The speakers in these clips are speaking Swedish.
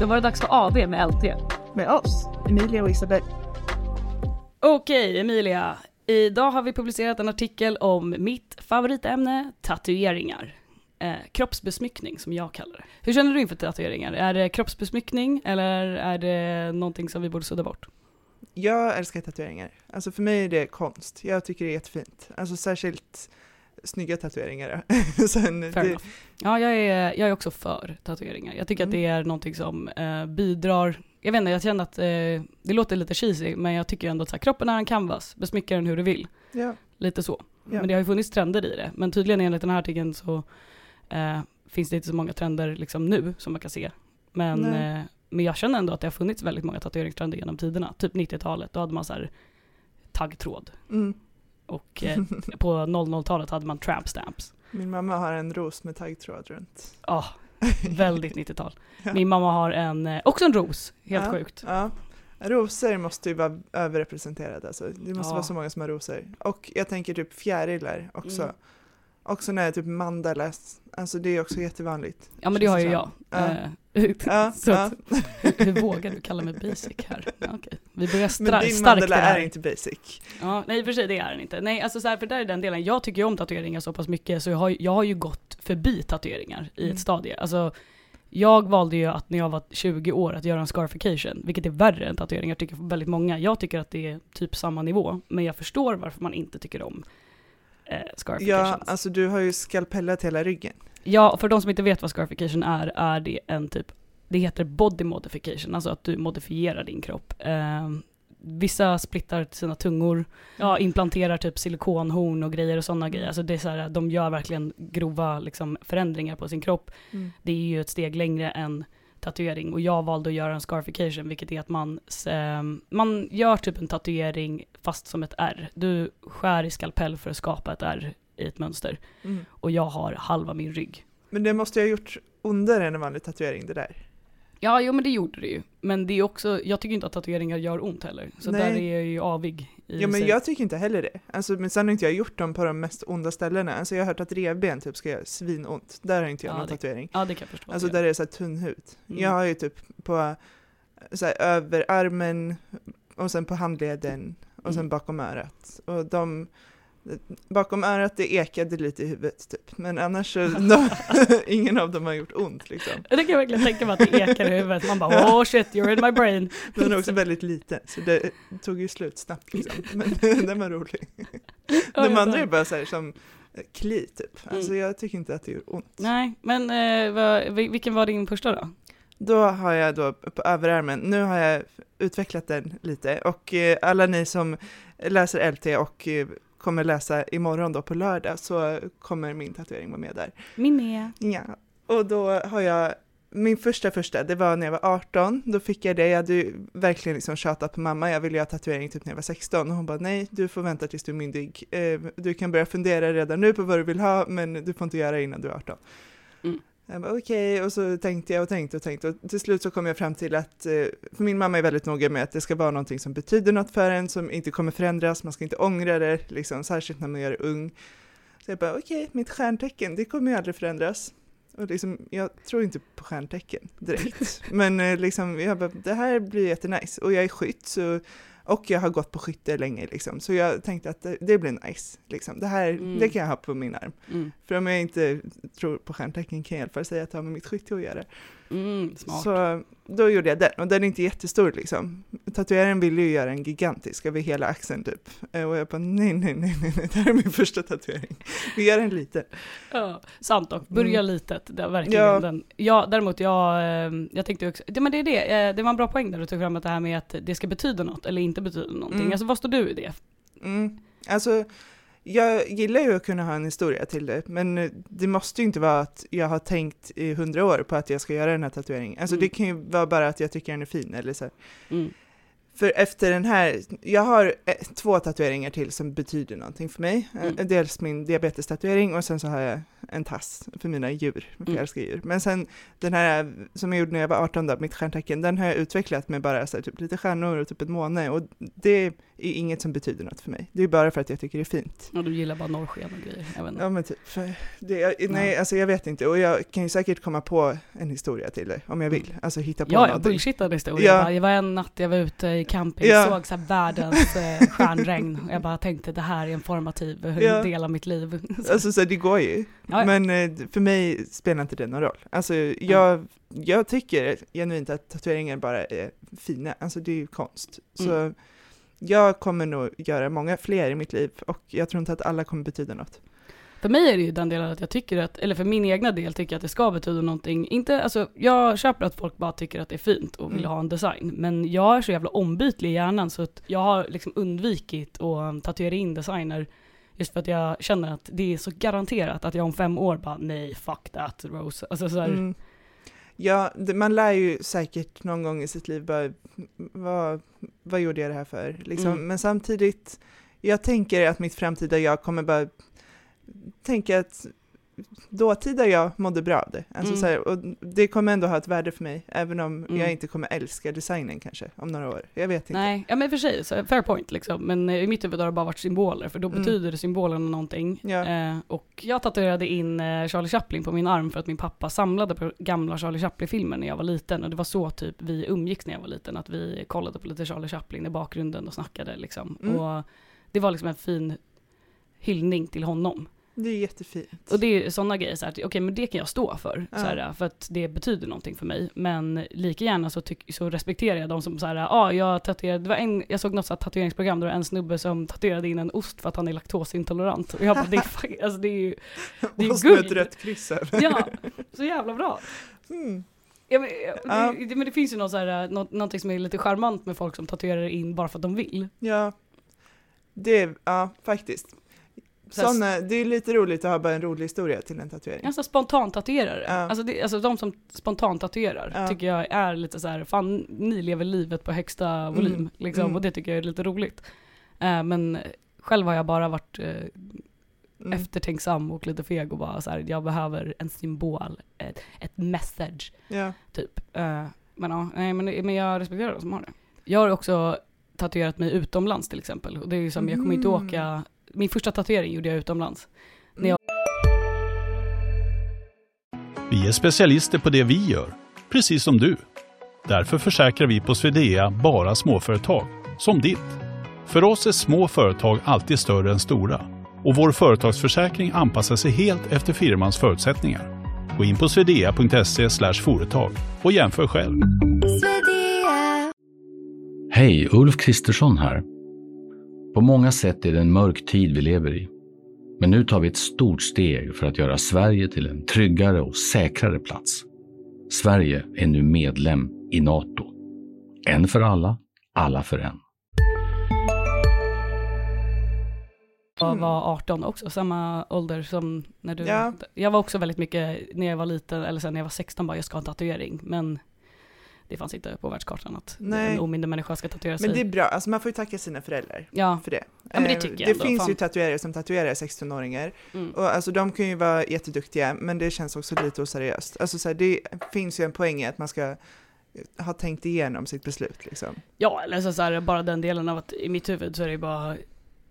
Då var det dags för AV med LT. Med oss, Emilia och Isabel. Okej Emilia, idag har vi publicerat en artikel om mitt favoritämne, tatueringar. Eh, kroppsbesmyckning som jag kallar det. Hur känner du inför tatueringar? Är det kroppsbesmyckning eller är det någonting som vi borde sudda bort? Jag älskar tatueringar. Alltså för mig är det konst. Jag tycker det är jättefint. Alltså särskilt snygga tatueringar. Sen, det. Ja, jag är, jag är också för tatueringar. Jag tycker att Mm. det är någonting som eh, bidrar, jag vet inte, jag känner att eh, det låter lite cheesy, men jag tycker ändå att så här, kroppen är en canvas, besmycka den hur du vill. ja, Lite så. Ja. Men det har ju funnits trender i det. Men tydligen enligt den här artikeln så eh, finns det inte så många trender liksom nu som man kan se. Men, eh, men jag känner ändå att det har funnits väldigt många tatueringstrender genom tiderna. Typ 90-talet, då hade man så här taggtråd. mm. Och eh, på 00-talet hade man tramp stamps. Min mamma har en ros med taggtråd runt. Ja, väldigt 90-tal. Ja. Min mamma har en, eh, också en ros, helt ja, sjukt. Ja. Rosor måste ju vara överrepresenterade. Alltså. Det måste Ja. vara så många som har rosor. Och jag tänker typ fjärilar också. Mm. Också när typ mandalas. Alltså det är också jättevanligt. Ja men det har ju jag. Ja. Ja, så ja. att, hur, vågar du kalla mig basic här? Ja, okej. Vi börjar Men stra- din starkt mandala det här. är inte basic. Ja, nej i och för sig det är den inte. Nej, alltså så här, för där är den delen. Jag tycker ju om tatueringar så pass mycket så jag har, jag har ju gått förbi tatueringar i Mm. ett stadie. Alltså, jag valde ju att när jag var 20 år att göra en scarification, vilket är värre än tatueringar tycker väldigt många. Jag tycker att det är typ samma nivå, men jag förstår varför man inte tycker om eh, scarifications. Ja, alltså du har ju skalpellat hela ryggen. Ja, för de som inte vet vad scarification är, är det en typ, det heter body modification, alltså att du modifierar din kropp. Eh, vissa splittar sina tungor, ja, implanterar typ silikonhorn och grejer och sådana grejer. Alltså det är så här, de gör verkligen grova liksom, förändringar på sin kropp. Det är ju ett steg längre än tatuering och jag valde att göra en scarification vilket är att man, eh, man gör typ en tatuering fast som ett R. Du skär i skalpell för att skapa ett R i ett mönster Mm. och jag har halva min rygg. Men det måste ju ha gjort ondare än en vanlig tatuering det där. Ja, jo men det gjorde det ju. Men det är också, jag tycker inte att tatueringar gör ont heller. Så Nej. där är jag ju avig Ja men sig. jag tycker inte heller det. Alltså, men sen har inte jag gjort dem på de mest onda ställena. Alltså jag har hört att revben typ ska göra svinont. Där har inte jag Ja, någon det- tatuering. Ja, det kan jag förstå. Alltså där är det så här tunn hud. Mm. Jag har ju typ på så här, över armen och sen på handleden och sen Mm. bakom örat. Och de Bakom örat det ekade lite i huvudet typ. Men annars så, de, ingen av dem har gjort ont liksom. det kan jag verkligen tänka mig att det ekar i huvudet. Man bara oh shit, you're in my brain. Den är också väldigt liten, så det tog ju slut snabbt liksom. Men den var rolig. De andra är bara så här som eh, kli typ. Alltså Mm. jag tycker inte att det gör ont. Nej, men eh, vad, vilken var din första då? Då har jag då på överarmen, nu har jag utvecklat den lite och eh, alla ni som läser LT och eh, kommer läsa imorgon då på lördag så kommer min tatuering vara med där. Min med. Ja, och då har jag min första första, det var när jag var 18, då fick jag det, jag hade ju verkligen liksom tjatat på mamma, jag ville göra tatuering typ när jag var 16 och hon bara nej, du får vänta tills du är myndig, eh, du kan börja fundera redan nu på vad du vill ha men du får inte göra det innan du är 18. Mm. Jag bara okej, och så tänkte jag och tänkte och tänkte och till slut så kom jag fram till att, eh, för min mamma är väldigt noga med att det ska vara någonting som betyder något för en, som inte kommer förändras, man ska inte ångra det, liksom, särskilt när man är ung. Så jag bara okej, mitt stjärntecken, det kommer ju aldrig förändras. Och liksom, jag tror inte på stjärntecken direkt. Men eh, liksom, jag bara, det här blir jättenice. Och jag är skytt, så, och jag har gått på skytte länge liksom. Så jag tänkte att det, det blir nice. Liksom. Det här, Mm. det kan jag ha på min arm. Mm. För om jag inte tror på stjärntecken kan jag i alla fall säga att det har med mitt skytte att göra. Mm, smart. Så då gjorde jag den, och den är inte jättestor liksom. Tatueraren ville ju göra en gigantisk över hela axeln typ. Eh, Och jag bara nej, nej, nej, nej, nej, det här är min första tatuering. Vi gör en liten. Ja, sant dock. Börja Mm. litet. Det är verkligen Ja. den. Ja, däremot jag, eh, jag tänkte också, det, men det är det, eh, det var en bra poäng där du tog fram att det här med att det ska betyda något eller inte betyda någonting. Mm. Alltså vad står du i det? Mm. Alltså, jag gillar ju att kunna ha en historia till det, men eh, det måste ju inte vara att jag har tänkt i hundra år på att jag ska göra den här tatueringen. Alltså Mm. det kan ju vara bara att jag tycker den är fin eller så. Mm. För efter den här, jag har eh, två tatueringar till som betyder någonting för mig. Eh, Mm. Dels min diabetestatuering och sen så har jag en tass för mina djur, för Mm. jag älskar djur. Men sen den här som jag gjorde när jag var 18 då, mitt stjärntecken, den har jag utvecklat med bara så här, typ lite stjärnor och typ en måne och det är inget som betyder något för mig. Det är bara för att jag tycker det är fint. Och du gillar bara norrsken och grejer. Jag vet inte. Ja men typ, det, jag, nej Ja. alltså jag vet inte och jag kan ju säkert komma på en historia till det om jag vill, alltså hitta på Ja, jag någonting. bullshittade historia. Ja. Ja. Det var en natt jag var ute i camping, Ja. såg så världens eh, stjärnregn. Och jag bara tänkte det här är en formativ eh, Ja. del av mitt liv. Så, Alltså så det går ju, Ja, ja. men eh, för mig spelar inte det någon roll. Alltså jag, jag tycker genuint att tatueringar bara är fina, alltså det är ju konst. Så Mm. jag kommer nog göra många fler i mitt liv och jag tror inte att alla kommer betyda något. För mig är det ju den delen att jag tycker att, eller för min egna del tycker jag att det ska betyda någonting. Inte, alltså jag köper att folk bara tycker att det är fint och vill Mm. ha en design. Men jag är så jävla ombytlig i hjärnan så att jag har liksom undvikit att tatuera in designer. Just för att jag känner att det är så garanterat att jag om fem år bara nej fuck that Rose. Alltså så här, Mm. Ja, man lär ju säkert någon gång i sitt liv bara, vad, vad gjorde jag det här för? Liksom. Mm. Men samtidigt, jag tänker att mitt framtida jag kommer bara tänka att dåtida jag mådde bra av det. Alltså Mm. så här, och det kommer ändå ha ett värde för mig, även om Mm. jag inte kommer älska designen kanske om några år. Jag vet inte. Nej, ja men för sig, så fair point liksom. Men eh, i mitt huvud har det bara varit symboler, för då Mm. betyder symbolerna någonting. Ja. Eh, och jag tatuerade in eh, Charlie Chaplin på min arm för att min pappa samlade på gamla Charlie Chaplin-filmer när jag var liten. Och det var så typ vi umgicks när jag var liten, att vi kollade på lite Charlie Chaplin i bakgrunden och snackade liksom. Mm. Och det var liksom en fin hyllning till honom. Det är jättefint. Och det är sådana grejer, så här, okej men det kan jag stå för, Ja. så här, för att det betyder någonting för mig. Men lika gärna så, tyck, så respekterar jag de som så här, ja ah, jag tatuerade, det var en, jag såg något så här tatueringsprogram där det var en snubbe som tatuerade in en ost för att han är laktosintolerant. Och jag bara, det är, alltså det är ju, det är och med ett rött kryss ja, så jävla bra. Mm. Ja, men, Ja. Det, men det finns ju något, så här, något, någonting som är lite charmant med folk som tatuerar in bara för att de vill. Ja, det, ja faktiskt. Såna, det är lite roligt att ha bara en rolig historia till en tatuering. Alltså spontant tatuerare. Ja. Alltså, det, alltså de som spontant tatuerar Ja. tycker jag är lite så här, fan ni lever livet på högsta volym. Mm. Liksom, Mm. Och det tycker jag är lite roligt. Eh, men själv har jag bara varit eh, Mm. eftertänksam och lite feg och bara så här, jag behöver en symbol, ett, ett message Ja. typ. Eh, men ja, nej, men, men jag respekterar de som har det. Jag har också tatuerat mig utomlands till exempel. Och det är ju som, jag kommer inte Mm. åka, min första tatuering gjorde jag utomlands. När jag- Vi är specialister på det vi gör, precis som du. Därför försäkrar vi på Swedea bara småföretag, som ditt. För oss är små företag alltid större än stora och vår företagsförsäkring anpassar sig helt efter firmans förutsättningar. Gå in på swedea.se företag och jämför själv. Hej, Ulf Kristersson här. På många sätt är det en mörk tid vi lever i. Men nu tar vi ett stort steg för att göra Sverige till en tryggare och säkrare plats. Sverige är nu medlem i Nato. En för alla, alla för en. Jag Mm. var 18 också, samma ålder som när du Ja. Jag var också väldigt mycket, när jag var liten, eller sen när jag var 16 bara, jag ska ha en tatuering. Men det fanns inte på världskartan att Nej. en omyndig människa ska tatuera sig. Men det är bra, alltså man får ju tacka sina föräldrar Ja, för det. Ja, men det Eh, tycker jag det ändå, finns fan. ju tatuerare som tatuerar 16-åringar mm. och alltså de kan ju vara jätteduktiga men det känns också lite oseriöst. Alltså så här, det finns ju en poäng i att man ska ha tänkt igenom sitt beslut liksom. ja eller så, så här, bara den delen av att i mitt huvud så är det bara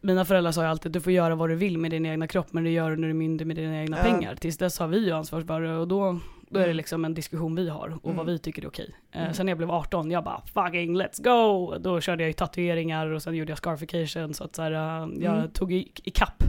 mina föräldrar sa ju alltid du får göra vad du vill med din egna kropp men du gör det när du är myndig med dina egna Ja. pengar. Tills dess har vi ju ansvar för det och då, då är det Mm. liksom en diskussion vi har och Mm. vad vi tycker är okej. Eh, Mm. Sen när jag blev 18, jag bara fucking let's go! Då körde jag ju tatueringar och sen gjorde jag scarification så att så här, eh, jag Mm. tog i, i kapp.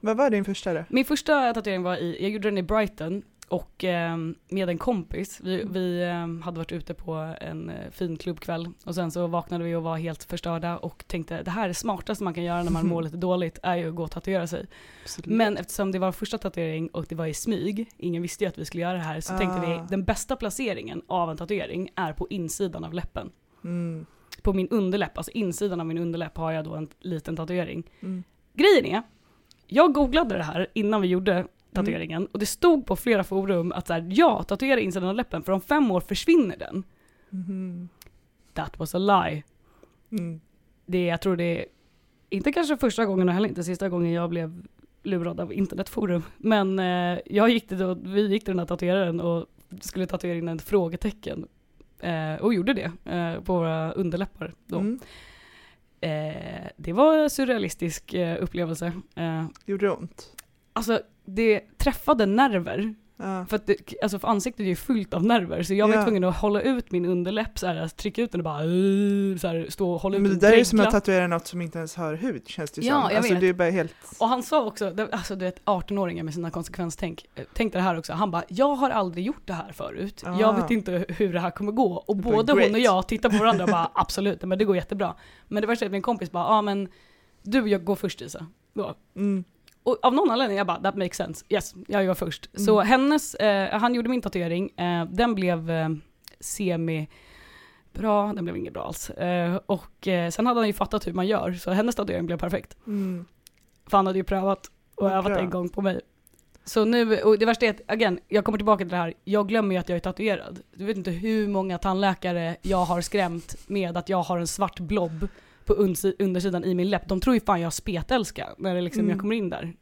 Vad var din första då? Min första tatuering var i, jag gjorde den i Brighton och eh, med en kompis. Vi, Mm. vi eh, hade varit ute på en eh, fin klubbkväll och sen så vaknade vi och var helt förstörda och tänkte det här är det smartaste man kan göra när man mår lite dåligt är ju att gå och tatuera sig. Absolut. Men eftersom det var första tatuering och det var i smyg, ingen visste ju att vi skulle göra det här, så tänkte vi Ah. den bästa placeringen av en tatuering är på insidan av läppen. Mm. På min underläpp, alltså insidan av min underläpp har jag då en liten tatuering. Mm. Grejen är, jag googlade det här innan vi gjorde tatueringen och det stod på flera forum att så här, ja, tatuera insidan av läppen för om fem år försvinner den. Mhm. That was a lie. Mm. Det, jag tror det är, inte kanske första gången och heller inte sista gången jag blev lurad av internetforum. Men eh, jag gick och vi gick till den här tatueraren och skulle tatuera in ett frågetecken. Eh, och gjorde det eh, på våra underläppar då. Mm. Eh, det var en surrealistisk eh, upplevelse. Eh, Gjorde det ont? alltså det träffade nerver. Ja. För, att det, alltså för ansiktet är ju fullt av nerver så jag var Ja. tvungen att hålla ut min underläpp så här, alltså, trycka ut den och bara uh, så här, stå och hålla ut Men det där är som dregla. att tatuera något som inte ens har hud känns det Ja, som. jag alltså, vet. det är bara helt... Och han sa också, alltså du vet 18-åringar med sina konsekvenstänk, eh, tänk det här också, han bara jag har aldrig gjort det här förut, jag Ah. vet inte hur det här kommer gå. Och var både hon och jag tittar på varandra och bara absolut, men det går jättebra. Men det värsta är att min kompis bara, ja men du jag går först Isa. Då. Mm. Och av någon anledning, jag bara that makes sense, yes, jag gör först. Så Mm. hennes, eh, han gjorde min tatuering, eh, den blev eh, semi bra, den blev inget bra alls. Eh, och eh, sen hade han ju fattat hur man gör, så hennes tatuering blev perfekt. Mm. För han hade ju prövat och övat en gång på mig. Så nu, och det värsta är att, again, jag kommer tillbaka till det här, jag glömmer ju att jag är tatuerad. Du vet inte hur många tandläkare jag har skrämt med att jag har en svart blob på undersi- undersidan i min läpp. De tror ju fan jag har spetälska när det liksom, Mm. jag kommer in där.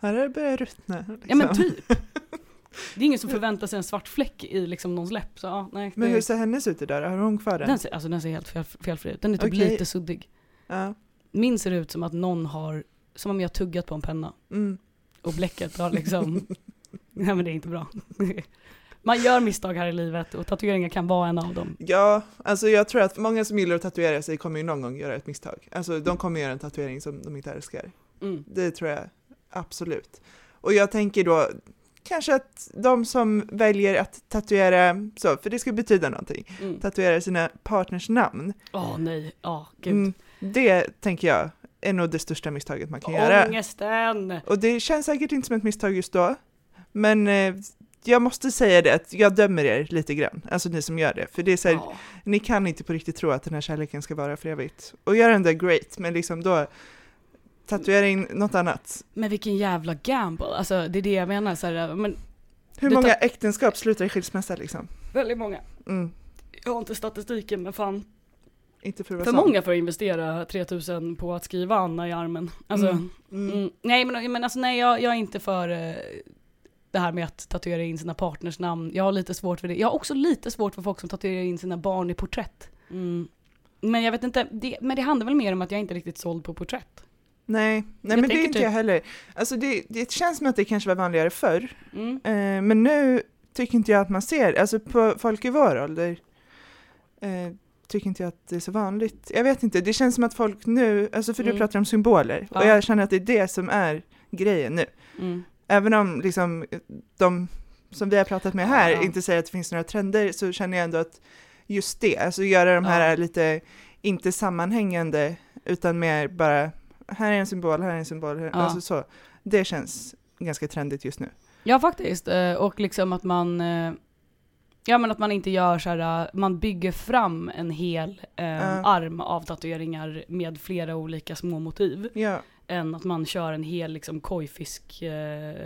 Här är det börjat ruttna. Liksom. Ja men typ. Det är ingen som förväntar sig en svart fläck i liksom någons läpp. Så, ja, nej, Men hur ser hennes ut idag? Har hon kvar den? den, ser, alltså, den ser helt fel, felfri ut. Den är typ Okej. lite suddig. Ja. Min ser ut som att någon har, som om jag har tuggat på en penna. Mm. Och bläcket har liksom, nej men det är inte bra. Man gör misstag här i livet och tatueringar kan vara en av dem. Ja, alltså jag tror att många som gillar att tatuera sig kommer ju någon gång göra ett misstag. Alltså de kommer göra en tatuering som de inte älskar. Mm. Det tror jag absolut. Och jag tänker då kanske att de som väljer att tatuera, så, för det ska betyda någonting, Mm. tatuera sina partners namn. Åh nej, ja gud. Mm, det tänker jag är nog det största misstaget man kan göra. Ångesten! Och det känns säkert inte som ett misstag just då, men eh, jag måste säga det att jag dömer er lite grann, alltså ni som gör det, för det är så här, Ja. ni kan inte på riktigt tro att den här kärleken ska vara för evigt. Och gör den där great, men liksom då tatuera in något annat. Men vilken jävla gamble, alltså det är det jag menar. Så här, men Hur många tar- äktenskap slutar i skilsmässa liksom? väldigt många. Mm. Jag har inte statistiken men fan. Inte för att För många får investera 3000 på att skriva Anna i armen. Alltså, Mm. Mm. Mm. Nej men, men alltså nej jag, jag är inte för eh, det här med att tatuera in sina partners namn. Jag har lite svårt för det. Jag har också lite svårt för folk som tatuerar in sina barn i porträtt. Mm. Men jag vet inte, det, men det handlar väl mer om att jag inte är riktigt såld på porträtt. Nej, nej Jag men det är inte typ- jag heller. Alltså det, det känns som att det kanske var vanligare förr, Mm. eh, men nu tycker inte jag att man ser, alltså på folk i vår ålder, eh, tycker inte jag att det är så vanligt. Jag vet inte, det känns som att folk nu, alltså för Mm. du pratar om symboler, och Ja. jag känner att det är det som är grejen nu. Mm. Även om liksom de som vi har pratat med här Ja. inte säger att det finns några trender så känner jag ändå att just det, alltså göra de här Ja. lite, inte sammanhängande, utan mer bara, här är en symbol, här är en symbol, här, Ja. alltså så. Det känns ganska trendigt just nu. Ja faktiskt, eh, och liksom att man eh, Ja men att man inte gör så här, eh, man bygger fram en hel eh, Ja. arm av tatueringar med flera olika små motiv. Ja, Än att man kör en hel liksom kojfisk, eh,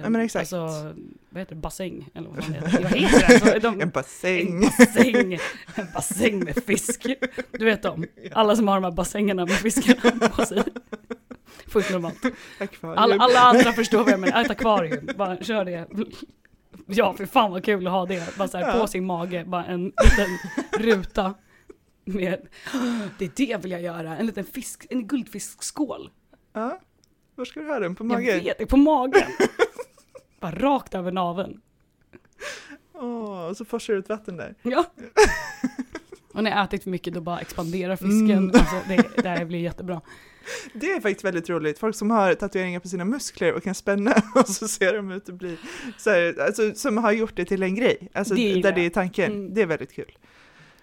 Ja, men exakt. alltså vad heter det, bassäng? Eller vad fan heter det? Vad heter det? Alltså, de, en bassäng. En bassäng, en bassäng med fisk. Du vet dem, alla som har de här bassängerna med fiskarna på sig. Fullt normalt. Alla, alla andra förstår vad jag menar, ett akvarium, bara kör det. Ja för fan vad kul att ha det, bara så här, Ja. på sin mage, bara en liten ruta. Med, det är det vill jag göra, en liten fisk, en guldfiskskål. Ja, var ska du ha den? På Jag magen? vet, det, på magen. Bara rakt över naveln. Åh, och så forsar det ut vatten där. Ja. Och när jag ätit för mycket då bara expanderar fisken. Mm. Alltså det, det här blir jättebra. Det är faktiskt väldigt roligt. Folk som har tatueringar på sina muskler och kan spänna och så ser de ut att bli så här, alltså som har gjort det till en grej. Alltså Det där det är tanken. Mm. Det är väldigt kul.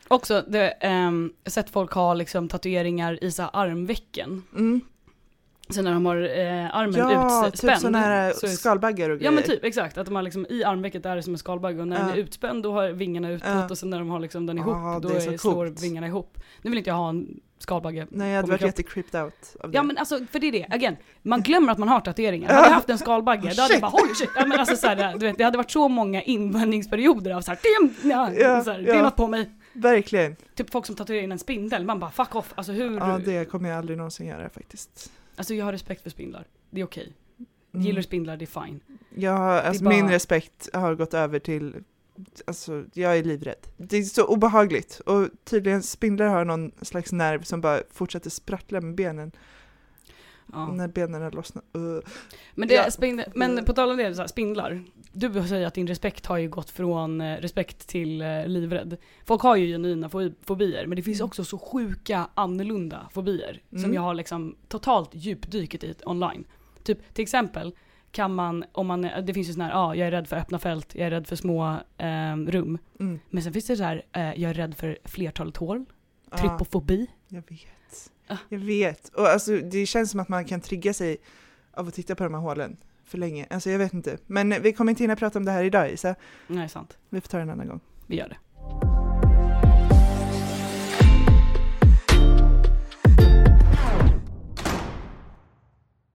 Också, det, jag har sett folk ha liksom tatueringar i så här armvecken. Mm. Så när de har eh, armen Ja, utspänd. typ sådana här så skalbaggar och Ja grejer. men typ, exakt. Att de har liksom i armvecket är det som en skalbagge och när den Ja. är utspänd då har vingarna utåt Ja. och sen när de har liksom den ihop Ja, då är slår vingarna ihop. Nu vill inte jag ha en skalbagge. Nej, jag hade varit kropp. jättecripped out av det. Ja men alltså, för det är det, again, man glömmer att man har tatueringar. Ja. Hade jag haft en skalbagge, då hade jag bara holy shit. Ja, men alltså, så här, du vet, det hade varit så många invändningsperioder av så här, det, ja, Ja, så här, det är ja. något på mig. Verkligen. Typ folk som tatuerar in en spindel, man bara fuck off. Alltså hur, Ja, det kommer jag aldrig någonsin göra faktiskt. Alltså jag har respekt för spindlar. Det är okej. Mm. Gillar du spindlar, det är fine. Ja, alltså bara- min respekt har gått över till, alltså jag är livrädd. Det är så obehagligt och tydligen spindlar har någon slags nerv som bara fortsätter sprattla med benen Ja. när benen lossnar. Uh. Men, det, Ja. spindlar, men på tal om det, så här, spindlar. Du säger att din respekt har ju gått från eh, respekt till eh, livrädd. Folk har ju genuina fobi- fobier, men det finns Mm. också så sjuka annorlunda fobier som Mm. jag har liksom totalt djupdyket i online. Typ till exempel kan man, om man, det finns ju sån här, ja jag är rädd för öppna fält, jag är rädd för små ehm, rum. Mm. Men sen finns det så här, eh, jag är rädd för flertalet hål, Ja, trypofobi. jag vet. Ah. Jag vet. Och alltså det känns som att man kan trigga sig av att titta på de här hålen för länge. Alltså jag vet inte. Men vi kommer inte hinna prata om det här idag Isa. Nej sant, Vi får ta det en annan gång. vi gör det.